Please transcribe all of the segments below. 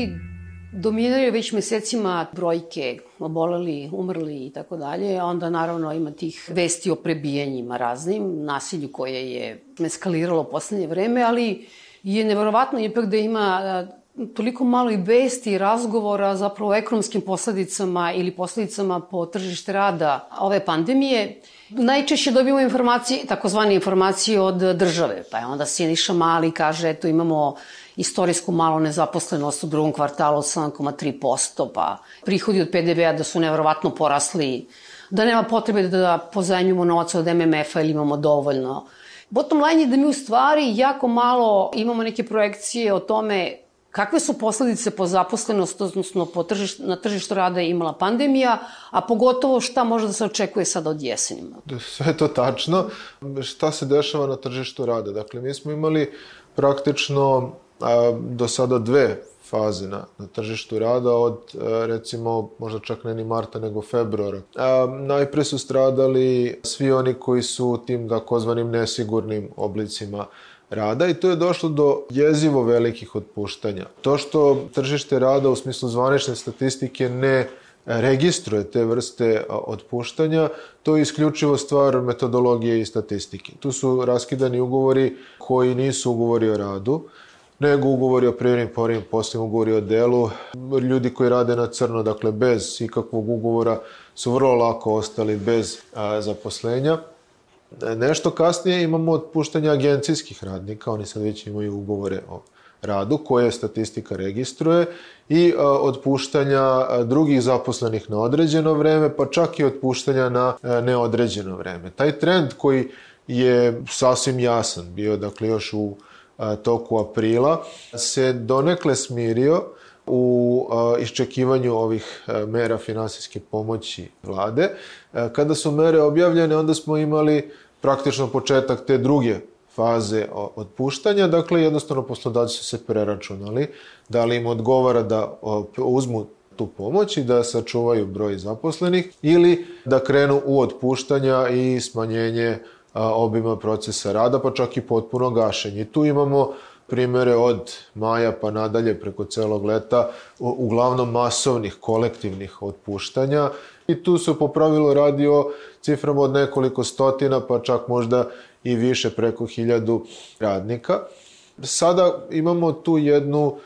javnosti dominiraju već mesecima brojke oboleli, umrli i tako dalje, onda naravno ima tih vesti o prebijanjima raznim, nasilju koje je eskaliralo poslednje vreme, ali je neverovatno ipak da ima toliko malo i vesti i razgovora zapravo o ekonomskim posledicama ili posledicama po tržište rada ove pandemije. Najčešće dobijemo informacije, takozvane informacije od države, pa je onda Siniša Mali kaže, eto imamo istorijsku malo nezaposlenost u drugom kvartalu od 7,3%, pa prihodi od PDV-a da su neverovatno porasli, da nema potrebe da pozajmimo novac od MMF-a ili imamo dovoljno. Bottom line je da mi u stvari jako malo imamo neke projekcije o tome kakve su posledice po zaposlenost, odnosno po tržišt, na tržištu rada je imala pandemija, a pogotovo šta može da se očekuje sada od jesenima? Sve je to tačno. Šta se dešava na tržištu rada? Dakle, mi smo imali praktično a, do sada dve faze na, na tržištu rada od a, recimo možda čak ne ni marta nego februara. A, najpre su stradali svi oni koji su tim takozvanim nesigurnim oblicima rada i to je došlo do jezivo velikih otpuštanja. To što tržište rada u smislu zvanične statistike ne registruje te vrste otpuštanja, to je isključivo stvar metodologije i statistike. Tu su raskidani ugovori koji nisu ugovori o radu, nego ugovori o privrednim povremim posljednim ugovori o delu. Ljudi koji rade na crno, dakle bez ikakvog ugovora, su vrlo lako ostali bez a, zaposlenja. Nešto kasnije imamo otpuštanje agencijskih radnika, oni sad već imaju ugovore o radu koje statistika registruje i a, otpuštanja a, drugih zaposlenih na određeno vreme, pa čak i otpuštanja na a, neodređeno vreme. Taj trend koji je sasvim jasan bio, dakle još u toku aprila, se donekle smirio u iščekivanju ovih mera finansijske pomoći vlade. Kada su mere objavljene, onda smo imali praktično početak te druge faze otpuštanja, dakle jednostavno poslodavci su se preračunali da li im odgovara da uzmu tu pomoć i da sačuvaju broj zaposlenih ili da krenu u otpuštanja i smanjenje obima procesa rada, pa čak i potpuno gašenje. tu imamo primere od maja pa nadalje preko celog leta, uglavnom masovnih kolektivnih otpuštanja i tu se po pravilu radi o ciframa od nekoliko stotina, pa čak možda i više preko hiljadu radnika. Sada imamo tu jednu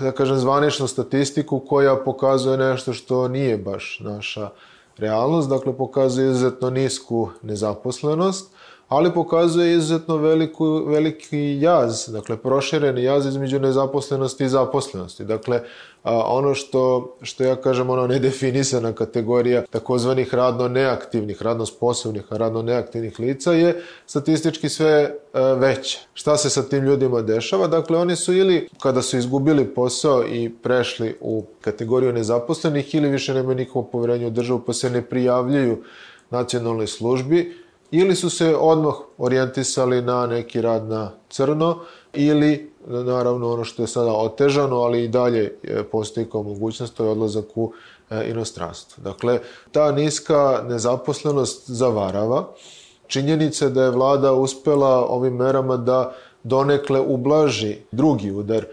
da kažem, zvaničnu statistiku koja pokazuje nešto što nije baš naša realnost, dakle pokazuje izuzetno nisku nezaposlenost, ali pokazuje izuzetno veliku, veliki jaz, dakle prošireni jaz između nezaposlenosti i zaposlenosti. Dakle, a, ono što, što ja kažem, ono nedefinisana kategorija takozvanih radno neaktivnih, radno sposobnih, radno neaktivnih lica je statistički sve a, e, veća. Šta se sa tim ljudima dešava? Dakle, oni su ili kada su izgubili posao i prešli u kategoriju nezaposlenih ili više nema nikovo poverenje u državu pa se ne prijavljuju nacionalnoj službi, ili su se odmah orijentisali na neki rad na crno ili naravno ono što je sada otežano, ali i dalje postoji kao mogućnost, to je odlazak u e, inostranstvo. Dakle, ta niska nezaposlenost zavarava. Činjenica je da je vlada uspela ovim merama da donekle ublaži drugi udar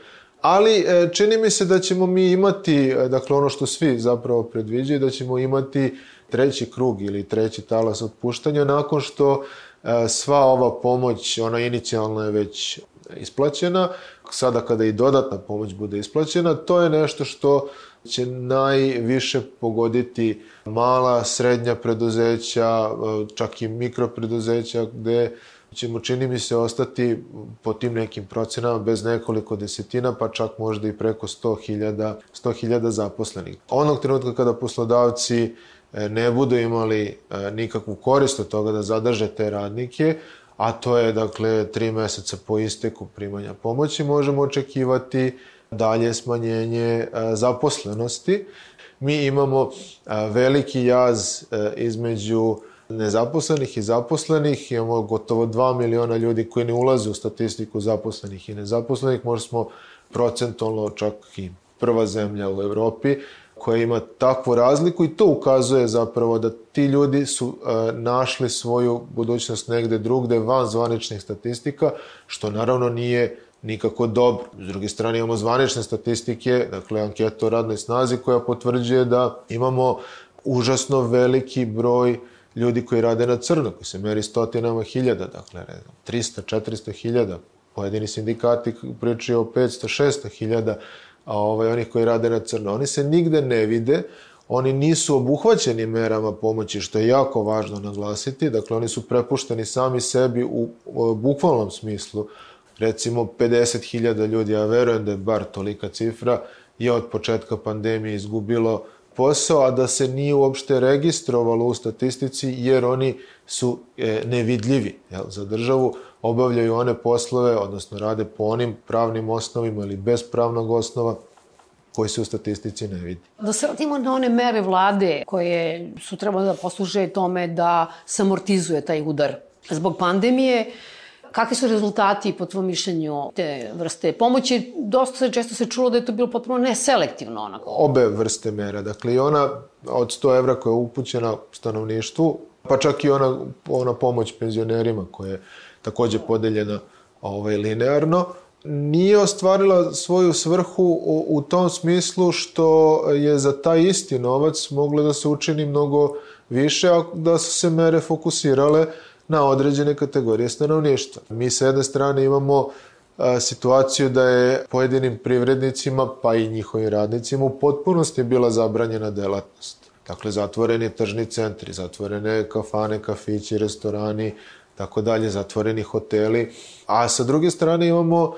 Ali e, čini mi se da ćemo mi imati, e, dakle ono što svi zapravo predviđaju, da ćemo imati treći krug ili treći talas otpuštanja nakon što e, sva ova pomoć, ona inicijalna je već isplaćena, sada kada i dodatna pomoć bude isplaćena, to je nešto što će najviše pogoditi mala, srednja preduzeća, čak i mikropreduzeća gde ćemo, čini mi se, ostati po tim nekim procenama bez nekoliko desetina, pa čak možda i preko 100.000 100 zaposlenih. Onog trenutka kada poslodavci e, ne budu imali e, nikakvu korist od toga da zadrže te radnike, a to je dakle tri meseca po isteku primanja pomoći, možemo očekivati dalje smanjenje e, zaposlenosti. Mi imamo veliki jaz između nezaposlenih i zaposlenih, imamo gotovo 2 miliona ljudi koji ne ulaze u statistiku zaposlenih i nezaposlenih, možda smo procentualno čak i prva zemlja u Evropi koja ima takvu razliku i to ukazuje zapravo da ti ljudi su e, našli svoju budućnost negde drugde van zvaničnih statistika, što naravno nije nikako dobro. S druge strane imamo zvanične statistike, dakle anketa o radnoj snazi koja potvrđuje da imamo užasno veliki broj ljudi koji rade na crno, koji se meri stotinama hiljada, dakle 300, 400 hiljada, pojedini sindikati pričaju o 500, 600 hiljada, a ovaj, onih koji rade na crno. Oni se nigde ne vide, oni nisu obuhvaćeni merama pomoći, što je jako važno naglasiti, dakle oni su prepušteni sami sebi u, u bukvalnom smislu, recimo 50.000 ljudi, ja verujem da je bar tolika cifra, je od početka pandemije izgubilo posao, a da se nije uopšte registrovalo u statistici, jer oni su e, nevidljivi jel, za državu, obavljaju one poslove, odnosno rade po onim pravnim osnovima ili bez pravnog osnova, koji se u statistici ne vidi. Da se vratimo na one mere vlade koje su trebalo da posluže tome da samortizuje taj udar zbog pandemije, Kakvi su rezultati, po tvojom mišljenju, te vrste pomoći? Dosta se često se čulo da je to bilo potpuno neselektivno. Onako. Obe vrste mera. Dakle, i ona od 100 evra koja je upućena stanovništvu, pa čak i ona, ona pomoć penzionerima koja je takođe podeljena ovaj, linearno, nije ostvarila svoju svrhu u, u tom smislu što je za taj isti novac moglo da se učini mnogo više, a da su se mere fokusirale na određene kategorije stanovništva. Mi sa jedne strane imamo a, situaciju da je pojedinim privrednicima, pa i njihovim radnicima, u potpunosti bila zabranjena delatnost. Dakle, zatvoreni tržni centri, zatvorene kafane, kafići, restorani, tako dalje, zatvoreni hoteli. A sa druge strane imamo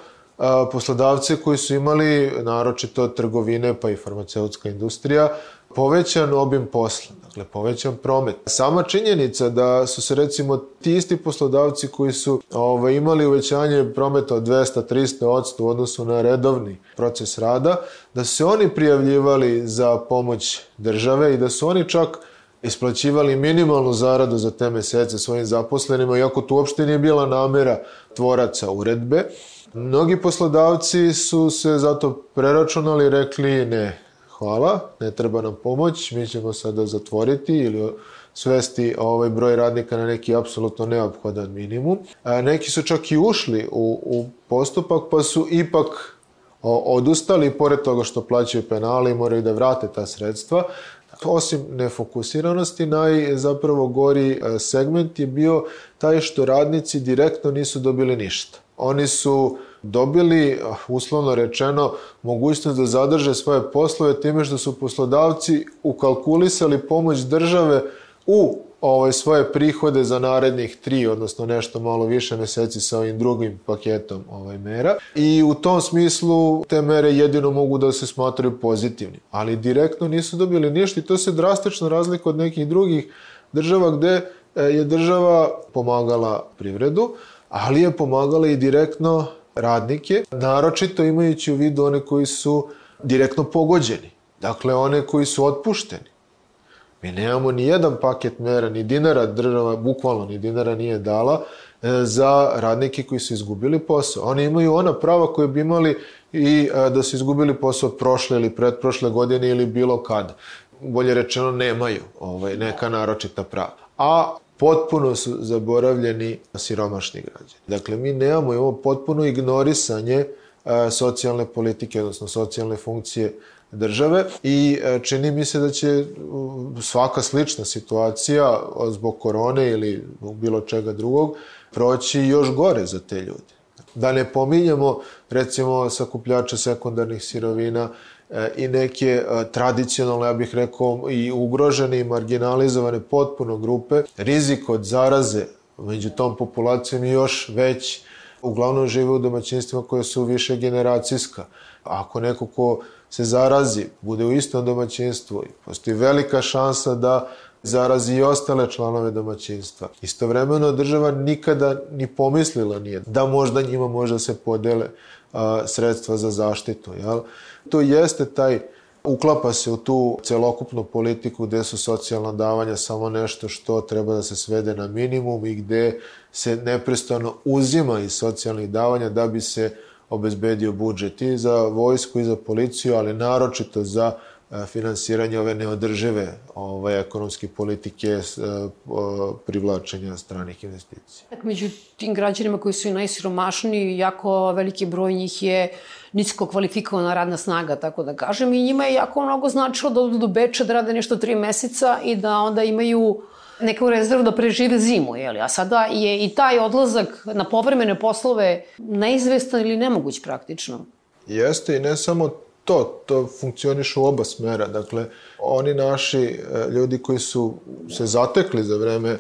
poslodavce koji su imali, naročito trgovine pa i farmaceutska industrija, povećan obim posla, dakle povećan promet. Sama činjenica da su se recimo ti isti poslodavci koji su ovaj, imali uvećanje prometa od 200-300 odsto u odnosu na redovni proces rada, da su se oni prijavljivali za pomoć države i da su oni čak isplaćivali minimalnu zaradu za te mesece svojim zaposlenima, iako tu uopšte nije bila namera tvoraca uredbe. Mnogi poslodavci su se zato preračunali i rekli ne, hvala, ne treba nam pomoć, mi ćemo sada zatvoriti ili svesti ovaj broj radnika na neki apsolutno neophodan minimum. A neki su čak i ušli u, u postupak pa su ipak odustali pored toga što plaćaju penale i moraju da vrate ta sredstva. Osim nefokusiranosti, naj zapravo gori e, segment je bio taj što radnici direktno nisu dobili ništa. Oni su dobili, uslovno rečeno, mogućnost da zadrže svoje poslove time što su poslodavci ukalkulisali pomoć države u ovaj, svoje prihode za narednih tri, odnosno nešto malo više meseci sa ovim drugim paketom ovaj, mera. I u tom smislu te mere jedino mogu da se smatraju pozitivnim. Ali direktno nisu dobili ništa i to se drastično razlika od nekih drugih država gde e, je država pomagala privredu, ali je pomagala i direktno radnike, naročito imajući u vidu one koji su direktno pogođeni. Dakle, one koji su otpušteni. Mi nemamo ni jedan paket mera, ni dinara država, bukvalno ni dinara nije dala e, za radnike koji su izgubili posao. Oni imaju ona prava koje bi imali i e, da su izgubili posao prošle ili pretprošle godine ili bilo kad. Bolje rečeno, nemaju ovaj, neka naročita prava. A potpuno su zaboravljeni siromašni građani. Dakle, mi nemamo ovo potpuno ignorisanje socijalne politike, odnosno socijalne funkcije države i čini mi se da će svaka slična situacija zbog korone ili bilo čega drugog proći još gore za te ljude. Da ne pominjamo recimo sakupljače sekundarnih sirovina i neke e, tradicionalne, ja bih rekao, i ugrožene i marginalizovane potpuno grupe, rizik od zaraze među tom populacijom je još već uglavnom žive u domaćinstvima koje su više generacijska. Ako neko ko se zarazi, bude u istom domaćinstvu, postoji velika šansa da zarazi i ostale članove domaćinstva. Istovremeno država nikada ni pomislila nije da možda njima može se podele a, sredstva za zaštitu. Jel? To jeste taj uklapa se u tu celokupnu politiku gde su socijalna davanja samo nešto što treba da se svede na minimum i gde se neprestano uzima iz socijalnih davanja da bi se obezbedio budžet i za vojsku i za policiju, ali naročito za finansiranje ove neodržive ovaj, ekonomske politike privlačenja stranih investicija. Među tim građanima koji su i najsiromašniji, jako veliki broj njih je nisko kvalifikovana radna snaga, tako da kažem, i njima je jako mnogo značilo da odu do Beča, da rade nešto tri meseca i da onda imaju neku rezervu da prežive zimu, jeli? a sada je i taj odlazak na povremene poslove neizvestan ili nemoguć praktično. Jeste i ne samo to, to funkcioniše u oba smera. Dakle, oni naši e, ljudi koji su se zatekli za vreme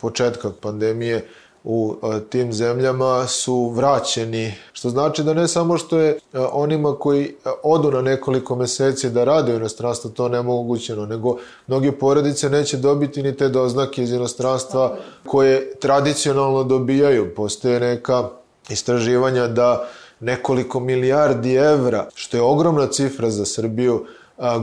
početka pandemije u e, tim zemljama su vraćeni, što znači da ne samo što je e, onima koji odu na nekoliko meseci da rade u inostranstvu to nemogućeno, nego mnogi porodice neće dobiti ni te doznake iz inostranstva koje tradicionalno dobijaju. Postoje neka istraživanja da nekoliko milijardi evra, što je ogromna cifra za Srbiju,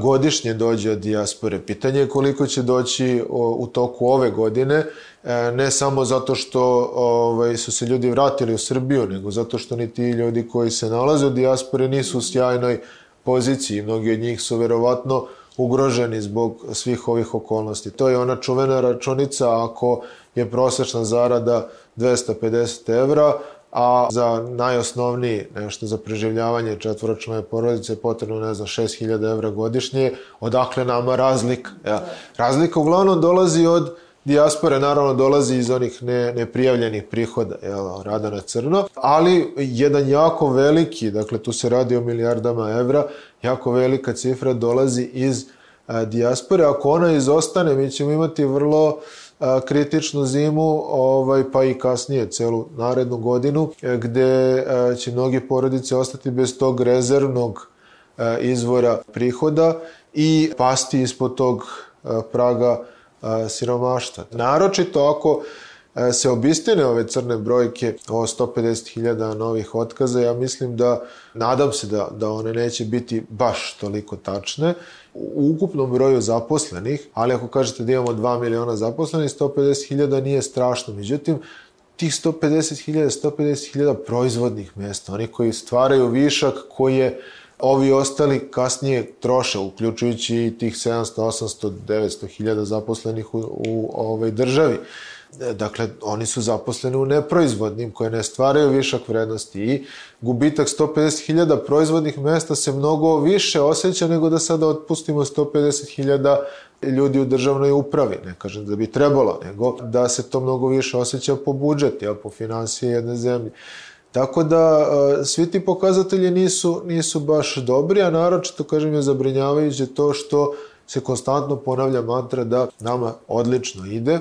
godišnje dođe od dijaspore. Pitanje je koliko će doći u toku ove godine, e, ne samo zato što ovaj, su se ljudi vratili u Srbiju, nego zato što ni ti ljudi koji se nalaze u dijaspore nisu u sjajnoj poziciji. Mnogi od njih su verovatno ugroženi zbog svih ovih okolnosti. To je ona čuvena računica ako je prosečna zarada 250 evra, a za najosnovniji nešto za preživljavanje četvoročlane porodice je potrebno, ne znam, 6000 evra godišnje, odakle nama razlika. Ja. Razlika uglavnom dolazi od dijaspore, naravno dolazi iz onih ne, neprijavljenih prihoda, jel, rada na crno, ali jedan jako veliki, dakle tu se radi o milijardama evra, jako velika cifra dolazi iz a, dijaspore. Ako ona izostane, mi ćemo imati vrlo kritičnu zimu, ovaj, pa i kasnije celu narednu godinu, e, gde e, će mnogi porodice ostati bez tog rezervnog e, izvora prihoda i pasti ispod tog praga siromaštva. Naročito ako se obistine ove crne brojke o 150.000 novih otkaza, ja mislim da, nadam se da, da one neće biti baš toliko tačne, u ukupnom broju zaposlenih, ali ako kažete da imamo 2 miliona zaposlenih, 150.000 nije strašno. Međutim, tih 150.000, 150.000 proizvodnih mesta, oni koji stvaraju višak koji je ovi ostali kasnije troše, uključujući i tih 700, 800, 900 hiljada zaposlenih u, u ovoj državi. Dakle, oni su zaposleni u neproizvodnim koje ne stvaraju višak vrednosti i gubitak 150.000 proizvodnih mesta se mnogo više osjeća nego da sada otpustimo 150.000 ljudi u državnoj upravi. Ne kažem da bi trebalo, nego da se to mnogo više osjeća po budžeti, a po finansije jedne zemlje. Tako da svi ti pokazatelji nisu, nisu baš dobri, a naročito, kažem, je zabrinjavajuće to što se konstantno ponavlja mantra da nama odlično ide,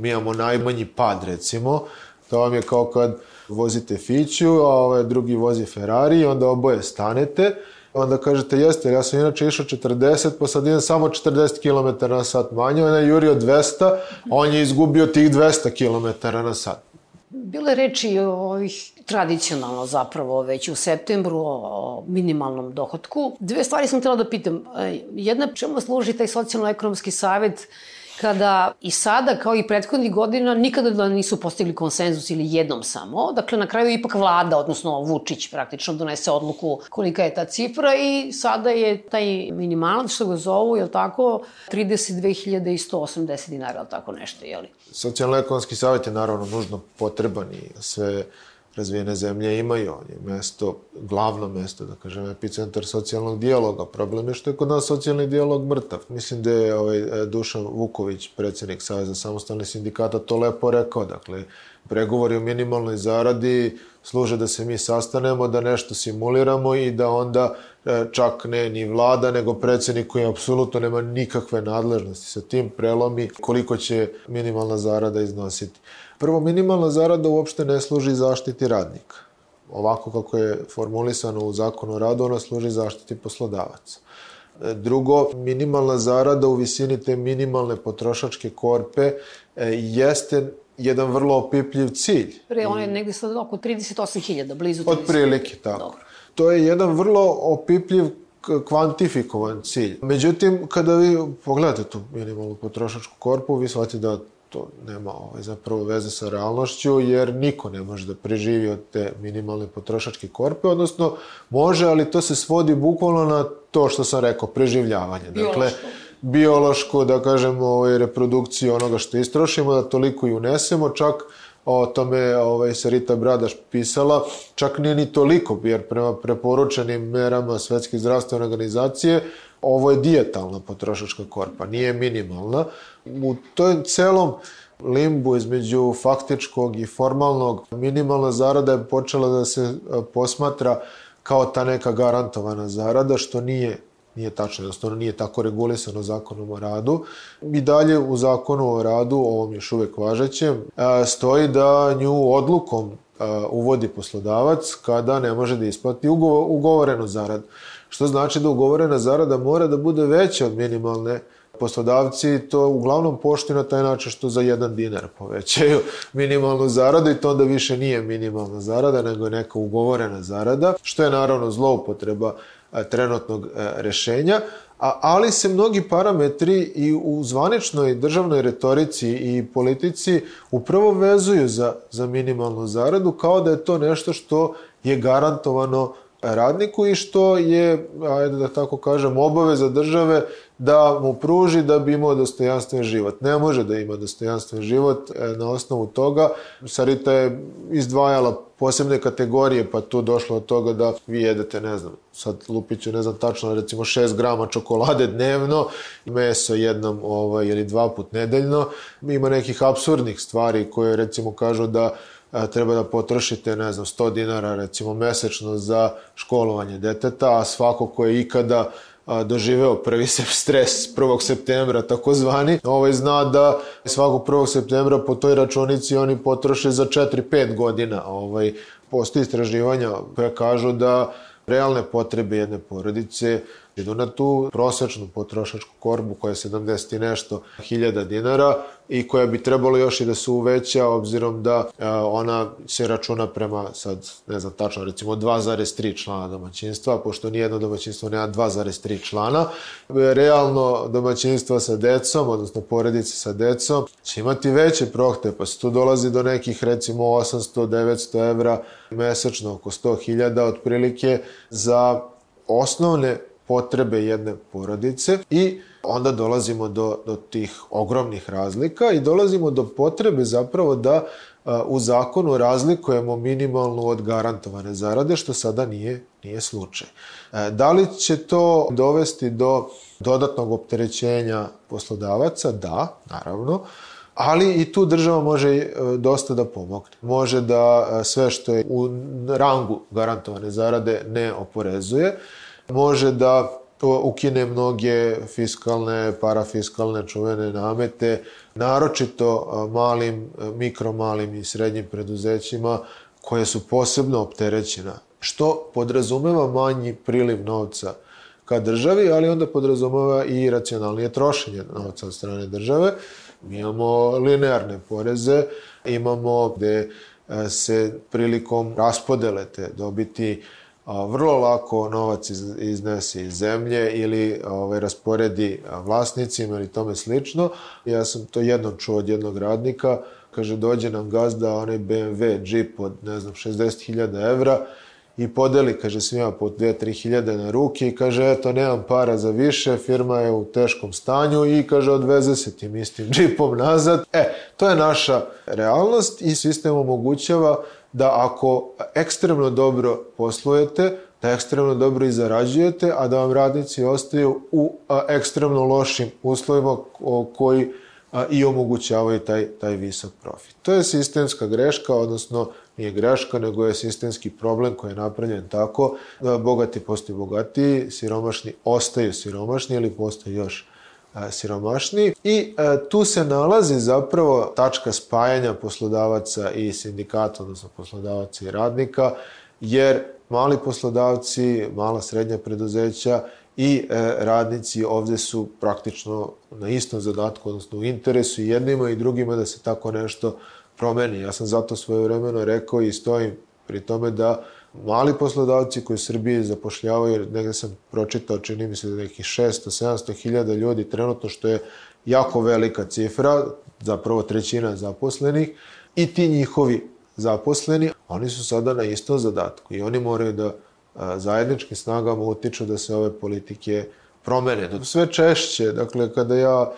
Mi imamo najmanji pad, recimo. To vam je kao kad vozite Fiću, a ovaj drugi vozi Ferrari, onda oboje stanete, onda kažete, jeste, ja sam inače išao 40, pa sad idem samo 40 km na sat manje, on je jurio 200, on je izgubio tih 200 km na sat. Bile reči o ovih tradicionalno zapravo već u septembru o minimalnom dohodku. Dve stvari sam htjela da pitam. Jedna, čemu služi taj socijalno-ekonomski savet kada i sada, kao i prethodnih godina, nikada da nisu postigli konsenzus ili jednom samo. Dakle, na kraju ipak vlada, odnosno Vučić praktično donese odluku kolika je ta cifra i sada je taj minimalac, što ga zovu, je li tako, 32.180 dinara, ili tako nešto, je li? Socijalno-ekonomski savjet je naravno nužno potreban i sve razvijene zemlje imaju. On je mesto, glavno mesto, da kažem, epicentar socijalnog dijaloga. Problem je što je kod nas socijalni dijalog mrtav. Mislim da je ovaj, Dušan Vuković, predsednik Saveza samostalnih sindikata, to lepo rekao. Dakle, pregovori o minimalnoj zaradi služe da se mi sastanemo, da nešto simuliramo i da onda e, čak ne ni vlada, nego predsednik koji apsolutno nema nikakve nadležnosti sa tim prelomi koliko će minimalna zarada iznositi. Prvo, minimalna zarada uopšte ne služi zaštiti radnika. Ovako kako je formulisano u zakonu o radu, ona služi zaštiti poslodavaca. Drugo, minimalna zarada u visini te minimalne potrošačke korpe e, jeste jedan vrlo opipljiv cilj. Pre, on je negde sad oko 38.000, blizu 30.000. Od prilike, tako. Dobro. To je jedan vrlo opipljiv kvantifikovan cilj. Međutim, kada vi pogledate tu minimalnu potrošačku korpu, vi shvatite da to nema ovaj, zapravo veze sa realnošću, jer niko ne može da preživi od te minimalne potrošačke korpe, odnosno može, ali to se svodi bukvalno na to što sam rekao, preživljavanje. Biološko. Dakle, biološko, da kažemo, ovaj, reprodukciju onoga što istrošimo, da toliko i unesemo, čak o tome ovaj, se Rita Bradaš pisala, čak nije ni toliko, jer prema preporučenim merama Svetske zdravstvene organizacije, ovo je dijetalna potrošačka korpa, nije minimalna. U toj celom limbu između faktičkog i formalnog minimalna zarada je počela da se e, posmatra kao ta neka garantovana zarada, što nije nije tačno, jednostavno nije tako regulisano zakonom o radu. I dalje u zakonu o radu, ovom još uvek važećem, e, stoji da nju odlukom e, uvodi poslodavac kada ne može da isplati ugovorenu zaradu. Što znači da ugovorena zarada mora da bude veća od minimalne. Poslodavci to uglavnom poštuju na taj način što za jedan dinar povećaju minimalnu zaradu i to onda više nije minimalna zarada, nego je neka ugovorena zarada, što je naravno zloupotreba trenutnog e, rešenja, a, ali se mnogi parametri i u zvaničnoj državnoj retorici i politici upravo vezuju za, za minimalnu zaradu kao da je to nešto što je garantovano radniku i što je, ajde da tako kažem, obaveza države da mu pruži da bi imao dostojanstven život. Ne može da ima dostojanstven život e, na osnovu toga. Sarita je izdvajala posebne kategorije, pa tu došlo od toga da vi jedete, ne znam, sad Lupiću, ne znam tačno, recimo 6 grama čokolade dnevno, meso jednom ovaj, ili dva put nedeljno. Ima nekih absurdnih stvari koje recimo kažu da treba da potrošite, ne znam, 100 dinara recimo mesečno za školovanje deteta, a svako ko je ikada doživeo prvi stres 1. septembra takozvani, ovaj zna da svakog 1. septembra po toj računici oni potroše za 4-5 godina. Ovaj, postoji istraživanja koja kažu da realne potrebe jedne porodice idu na tu prosečnu potrošačku korbu koja je 70 i nešto hiljada dinara i koja bi trebalo još i da se uveća obzirom da e, ona se računa prema sad ne znam tačno recimo 2,3 člana domaćinstva pošto nijedno domaćinstvo nema 2,3 člana. Realno domaćinstva sa decom odnosno porodice sa decom će imati veće prohte pa se tu dolazi do nekih recimo 800-900 evra mesečno oko 100.000 otprilike za osnovne potrebe jedne porodice i onda dolazimo do, do tih ogromnih razlika i dolazimo do potrebe zapravo da u zakonu razlikujemo minimalnu od garantovane zarade, što sada nije, nije slučaj. E, da li će to dovesti do dodatnog opterećenja poslodavaca? Da, naravno. Ali i tu država može e, dosta da pomogne. Može da e, sve što je u rangu garantovane zarade ne oporezuje, može da ukine mnoge fiskalne, parafiskalne čuvene namete, naročito malim, mikromalim i srednjim preduzećima koje su posebno opterećena, što podrazumeva manji priliv novca ka državi, ali onda podrazumeva i racionalnije trošenje novca od strane države. Mi imamo linearne poreze, imamo gde se prilikom raspodele te dobiti vrlo lako novac iz, iznese iz zemlje ili ovaj, rasporedi vlasnicima ili tome slično. Ja sam to jednom čuo od jednog radnika, kaže dođe nam gazda onaj BMW Jeep od ne znam 60.000 evra i podeli, kaže, svima po 2-3 hiljade na ruke i kaže, eto, nemam para za više, firma je u teškom stanju i, kaže, odveze se tim istim džipom nazad. E, to je naša realnost i sistem omogućava da ako ekstremno dobro poslujete, da ekstremno dobro i zarađujete, a da vam radnici ostaju u ekstremno lošim uslovima koji i omogućavaju taj, taj visok profit. To je sistemska greška, odnosno nije greška, nego je sistemski problem koji je napravljen tako da bogati postaju bogatiji, siromašni ostaju siromašni ili postaju još siromašniji i tu se nalazi zapravo tačka spajanja poslodavaca i sindikata, odnosno poslodavaca i radnika, jer mali poslodavci, mala srednja preduzeća i e, radnici ovde su praktično na istom zadatku, odnosno u interesu jednima i drugima da se tako nešto promeni. Ja sam zato svoje vremeno rekao i stojim pri tome da mali poslodavci koji u Srbiji zapošljavaju, negde sam pročitao, čini mi se da nekih 600-700 hiljada ljudi trenutno, što je jako velika cifra, zapravo trećina zaposlenih, i ti njihovi zaposleni, oni su sada na istom zadatku i oni moraju da zajedničkim snagama utiču da se ove politike promene. Sve češće, dakle, kada ja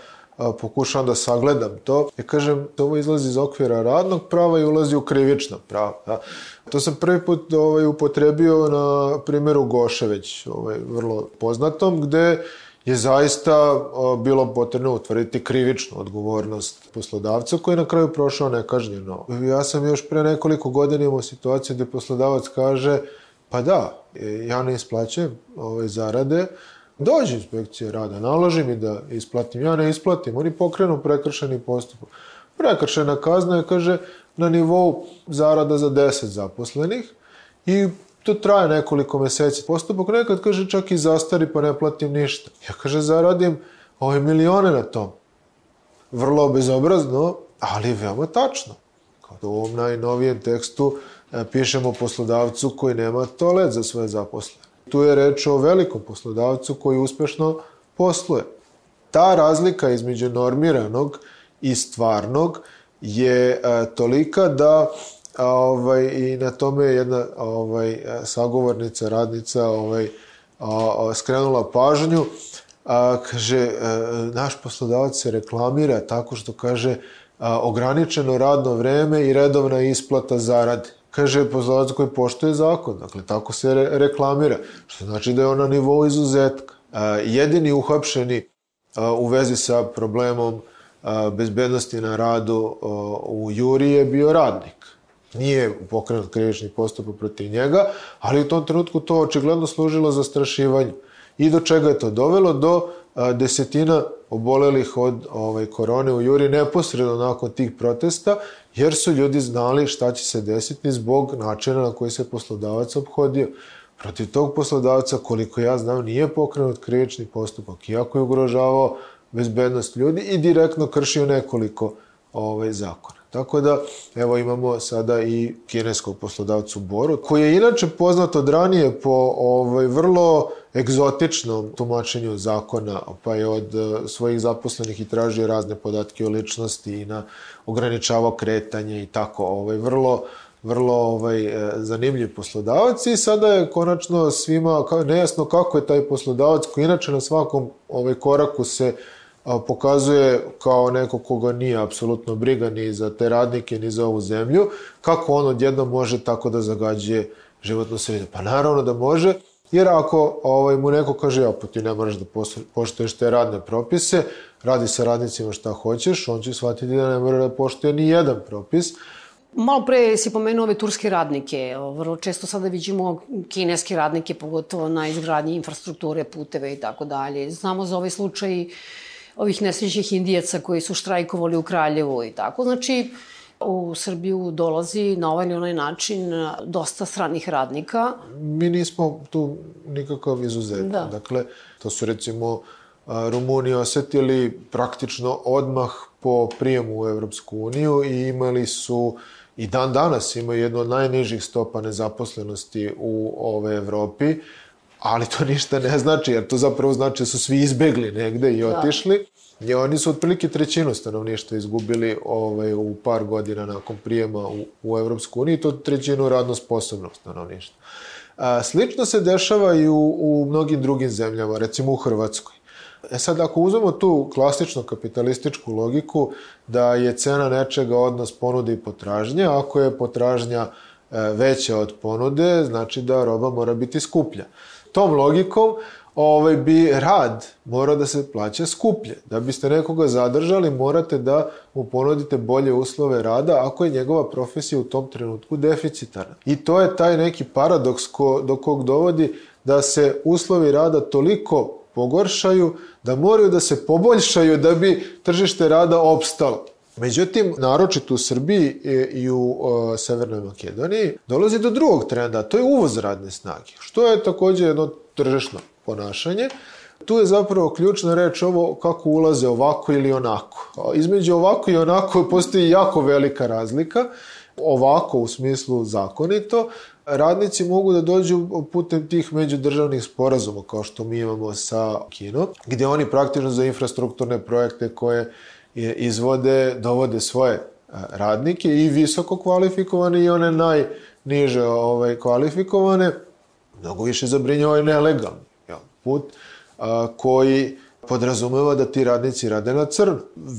pokušavam da sagledam to. Ja kažem, ovo izlazi iz okvira radnog prava i ulazi u krivično pravo. Da? To sam prvi put ovaj, upotrebio na primjeru Goše, već ovaj, vrlo poznatom, gde je zaista bilo potrebno utvrditi krivičnu odgovornost poslodavca koji je na kraju prošao nekažnjeno. Ja sam još pre nekoliko godina imao situaciju gde poslodavac kaže pa da, ja ne isplaćujem ove zarade, Dođe inspekcija rada, naloži mi da isplatim, ja ne isplatim, oni pokrenu prekršeni postupak. Prekršena kazna je, kaže, na nivou zarada za 10 zaposlenih i to traje nekoliko meseci. Postupak nekad, kaže, čak i zastari pa ne platim ništa. Ja, kaže, zaradim ove milione na tom. Vrlo bezobrazno, ali veoma tačno. Kao da u ovom najnovijem tekstu e, pišemo poslodavcu koji nema toalet za svoje zaposlene. Tu je reč o velikom poslodavcu koji uspešno posluje. Ta razlika između normiranog i stvarnog je a, e, tolika da a, ovaj, i na tome je jedna ovaj, sagovornica, radnica ovaj, a, a, skrenula pažnju. A, kaže, a, e, naš poslodavac se reklamira tako što kaže a, ograničeno radno vreme i redovna isplata zarade kaže poslodavac koji poštuje zakon. Dakle, tako se re reklamira. Što znači da je on na nivou izuzetka. jedini uhapšeni u vezi sa problemom bezbednosti na radu u Juri je bio radnik. Nije pokrenut krivični postupak protiv njega, ali u tom trenutku to očigledno služilo za strašivanje. I do čega je to dovelo? Do desetina obolelih od ovaj, korone u Juri neposredno nakon tih protesta, jer su ljudi znali šta će se desiti zbog načina na koji se poslodavac obhodio. Protiv tog poslodavca, koliko ja znam, nije pokrenut krivični postupak, iako je ugrožavao bezbednost ljudi i direktno kršio nekoliko ovaj, zakona. Tako da, evo imamo sada i kineskog poslodavcu Boru, koji je inače poznat od ranije po ovaj, vrlo egzotičnom tumačenju zakona, pa je od eh, svojih zaposlenih i tražio razne podatke o ličnosti i na ograničavao kretanje i tako, ovaj, vrlo vrlo ovaj, eh, zanimljiv poslodavac i sada je konačno svima nejasno kako je taj poslodavac koji inače na svakom ovaj, koraku se pokazuje kao neko koga nije apsolutno briga ni za te radnike, ni za ovu zemlju, kako on odjedno može tako da zagađuje životnu sredinu. Pa naravno da može, jer ako ovaj, mu neko kaže, ja, pa ti ne moraš da poštoješ te radne propise, radi sa radnicima šta hoćeš, on će shvatiti da ne mora da poštoje ni jedan propis, Malo pre si pomenuo ove turske radnike. Vrlo često sada vidimo kineske radnike, pogotovo na izgradnji infrastrukture, puteve i tako dalje. Znamo za ovaj slučaj ovih nesrećnih indijaca koji su štrajkovali u Kraljevu i tako. Znači, u Srbiju dolazi na ovaj ili onaj način dosta stranih radnika. Mi nismo tu nikakav izuzetak. Da. Dakle, to su recimo Rumuni osetili praktično odmah po prijemu u Evropsku uniju i imali su i dan danas imaju jednu od najnižih stopa nezaposlenosti u ove Evropi ali to ništa ne znači, jer to zapravo znači da su svi izbegli negde i da. otišli. Da. I oni su otprilike trećinu stanovništva izgubili ovaj, u par godina nakon prijema u, u Evropsku uniju, to trećinu radno sposobnog stanovništva. A, slično se dešava i u, u mnogim drugim zemljama, recimo u Hrvatskoj. E sad, ako uzmemo tu klasičnu kapitalističku logiku da je cena nečega odnos ponude i potražnje, ako je potražnja e, veća od ponude, znači da roba mora biti skuplja tom logikom ovaj, bi rad mora da se plaća skuplje. Da biste nekoga zadržali, morate da mu ponudite bolje uslove rada ako je njegova profesija u tom trenutku deficitarna. I to je taj neki paradoks ko, do kog dovodi da se uslovi rada toliko pogoršaju, da moraju da se poboljšaju da bi tržište rada opstalo. Međutim, naročito u Srbiji i u o, Severnoj Makedoniji, dolazi do drugog trenda, to je uvoz radne snage, što je takođe jedno tržišno ponašanje. Tu je zapravo ključna reč ovo kako ulaze ovako ili onako. Između ovako i onako postoji jako velika razlika. Ovako u smislu zakonito, radnici mogu da dođu putem tih međudržavnih sporazuma kao što mi imamo sa Kinom, gde oni praktično za infrastrukturne projekte koje izvode, dovode svoje radnike i visoko kvalifikovane i one najniže ovaj, kvalifikovane, mnogo više zabrinjavaju nelegalni jel, put a, koji podrazumeva da ti radnici rade na crno.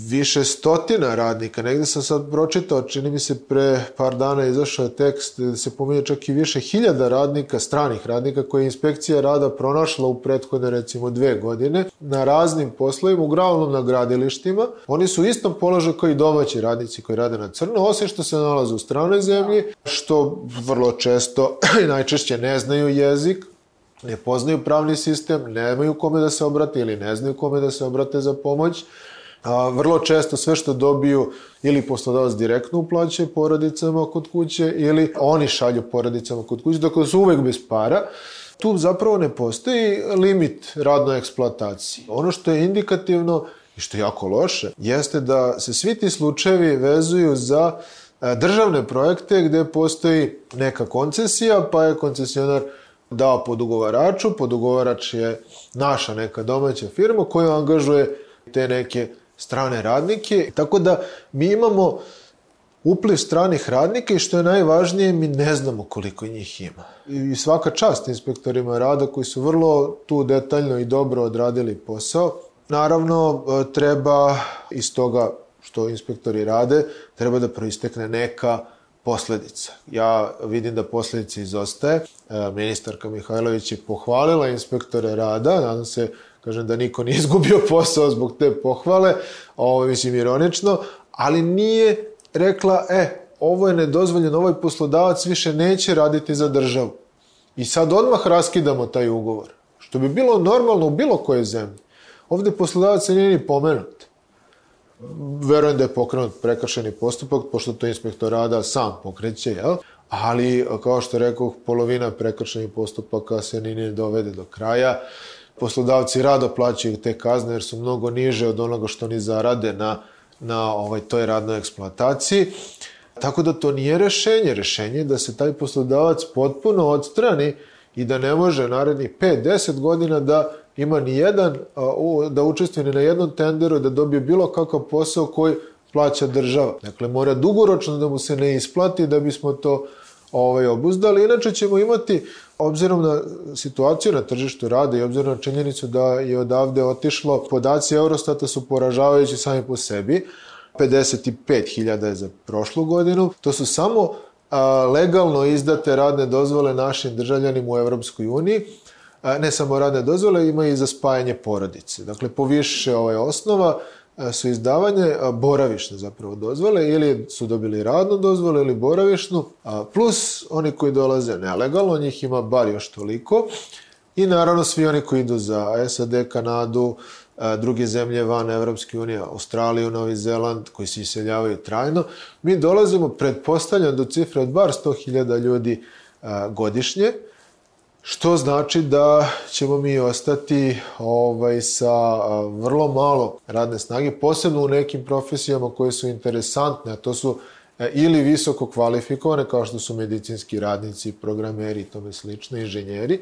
Više stotina radnika, negde sam sad pročitao, čini mi se pre par dana izašao je tekst da se pominje čak i više hiljada radnika, stranih radnika, koje je inspekcija rada pronašla u prethodne recimo dve godine na raznim poslovima, uglavnom na gradilištima. Oni su u istom položaju kao i domaći radnici koji rade na crno, osim što se nalaze u stranoj zemlji, što vrlo često i najčešće ne znaju jezik, ne poznaju pravni sistem, nemaju kome da se obrate ili ne znaju kome da se obrate za pomoć. A, vrlo često sve što dobiju ili poslodavac direktno uplaćuje porodicama kod kuće ili oni šalju porodicama kod kuće, dakle su uvek bez para. Tu zapravo ne postoji limit radnoj eksploataciji. Ono što je indikativno i što je jako loše, jeste da se svi ti slučajevi vezuju za državne projekte gde postoji neka koncesija, pa je koncesionar dao podugovaraču, podugovarač je naša neka domaća firma koja angažuje te neke strane radnike. Tako da mi imamo upliv stranih radnika i što je najvažnije, mi ne znamo koliko njih ima. I svaka čast inspektorima rada koji su vrlo tu detaljno i dobro odradili posao. Naravno, treba iz toga što inspektori rade, treba da proistekne neka posledica. Ja vidim da posledica izostaje. E, ministarka Mihajlović je pohvalila inspektore rada, nadam se kažem da niko nije izgubio posao zbog te pohvale, ovo mislim ironično, ali nije rekla, e, ovo je nedozvoljeno, ovaj poslodavac više neće raditi za državu. I sad odmah raskidamo taj ugovor. Što bi bilo normalno u bilo kojoj zemlji. Ovde poslodavac nije ni pomenut verujem da je pokrenut prekršeni postupak, pošto to inspektor rada sam pokreće, jel? ali, kao što rekao, polovina prekršenih postupaka se ni ne dovede do kraja. Poslodavci rado plaćaju te kazne jer su mnogo niže od onoga što oni zarade na, na ovaj, toj radnoj eksploataciji. Tako da to nije rešenje. Rešenje je da se taj poslodavac potpuno odstrani i da ne može narednih 5-10 godina da ima ni jedan, da učestvuje ni na jednom tenderu, da dobije bilo kakav posao koji plaća država. Dakle, mora dugoročno da mu se ne isplati da bismo to ovaj, obuzdali. Inače ćemo imati, obzirom na situaciju na tržištu rada i obzirom na činjenicu da je odavde otišlo, podaci Eurostata su poražavajući sami po sebi. 55.000 je za prošlu godinu. To su samo a, legalno izdate radne dozvole našim državljanima u Evropskoj uniji ne samo radne dozvole, ima i za spajanje porodice. Dakle, poviše ovaj osnova su izdavanje boravišne zapravo dozvole ili su dobili radnu dozvolu ili boravišnu, plus oni koji dolaze nelegalno, njih ima bar još toliko i naravno svi oni koji idu za SAD, Kanadu, druge zemlje van Evropske unije, Australiju, Novi Zeland, koji se iseljavaju trajno, mi dolazimo, pretpostavljam, do cifre od bar 100.000 ljudi godišnje, Što znači da ćemo mi ostati ovaj, sa vrlo malo radne snage, posebno u nekim profesijama koje su interesantne, a to su e, ili visoko kvalifikovane, kao što su medicinski radnici, programeri i tome slično, inženjeri,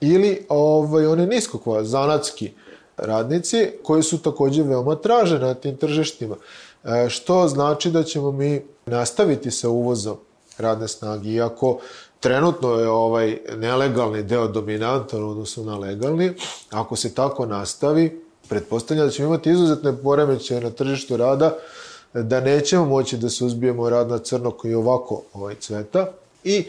ili ovaj, one nisko zanatski radnici, koji su takođe veoma traženi na tim tržištima. E, što znači da ćemo mi nastaviti sa uvozom radne snage, iako trenutno je ovaj nelegalni deo dominantan odnosno na legalni. Ako se tako nastavi, pretpostavljam da ćemo imati izuzetne poremećaje na tržištu rada, da nećemo moći da se uzbijemo rad na crno koji ovako ovaj cveta i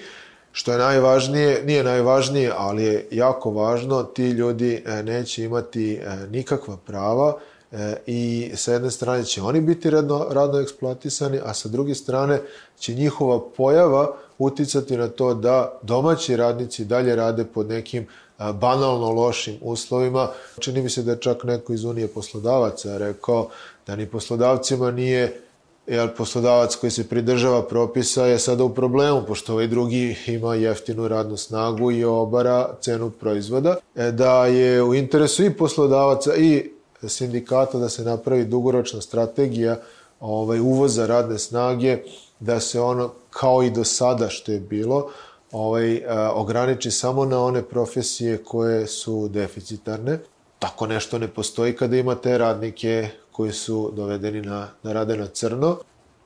što je najvažnije, nije najvažnije, ali je jako važno, ti ljudi e, neće imati e, nikakva prava e, i sa jedne strane će oni biti radno, radno eksploatisani, a sa druge strane će njihova pojava uticati na to da domaći radnici dalje rade pod nekim banalno lošim uslovima. Čini mi se da čak neko iz Unije poslodavaca rekao da ni poslodavcima nije jer poslodavac koji se pridržava propisa je sada u problemu, pošto ovaj drugi ima jeftinu radnu snagu i obara cenu proizvoda, e, da je u interesu i poslodavaca i sindikata da se napravi dugoročna strategija ovaj, uvoza radne snage, da se ono kao i do sada što je bilo, ovaj, a, ograniči samo na one profesije koje su deficitarne. Tako nešto ne postoji kada imate radnike koji su dovedeni na, na rade na crno.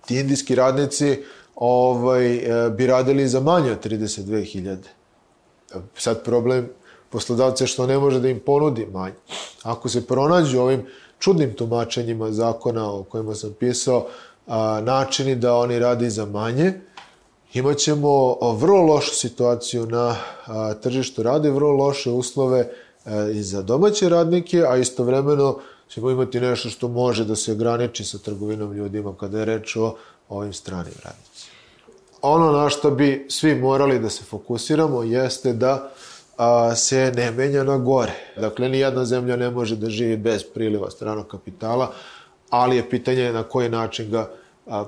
Ti indijski radnici ovaj, e, bi radili za manje od 32.000. Sad problem poslodavca je što ne može da im ponudi manje. Ako se pronađu ovim čudnim tumačenjima zakona o kojima sam pisao, a, načini da oni radi za manje, imaćemo vrlo lošu situaciju na tržištu rada vrlo loše uslove a, i za domaće radnike, a istovremeno ćemo imati nešto što može da se ograniči sa trgovinom ljudima kada je reč o ovim stranim radnicima. Ono na što bi svi morali da se fokusiramo jeste da a, se ne menja na gore. Dakle, ni jedna zemlja ne može da živi bez priliva stranog kapitala, ali je pitanje na koji način ga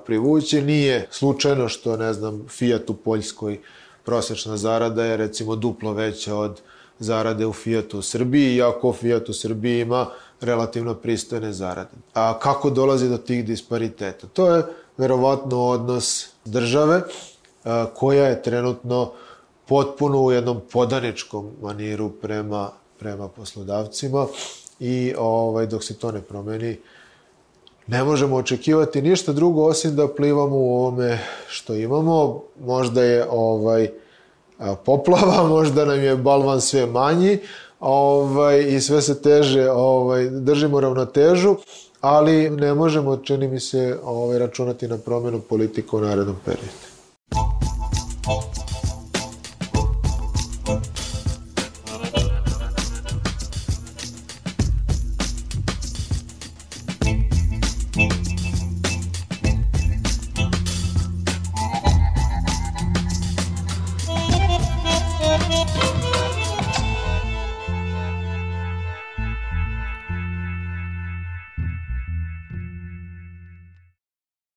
privući. Nije slučajno što, ne znam, Fiat u Poljskoj prosečna zarada je recimo duplo veća od zarade u Fiatu u Srbiji, iako Fiat u Srbiji ima relativno pristojne zarade. A kako dolazi do tih dispariteta? To je verovatno odnos države koja je trenutno potpuno u jednom podaničkom maniru prema, prema poslodavcima i ovaj, dok se to ne promeni, ne možemo očekivati ništa drugo osim da plivamo u ovome što imamo. Možda je ovaj poplava, možda nam je balvan sve manji ovaj, i sve se teže ovaj, držimo ravnotežu, ali ne možemo, čini mi se, ovaj, računati na promenu politika u narednom periodu.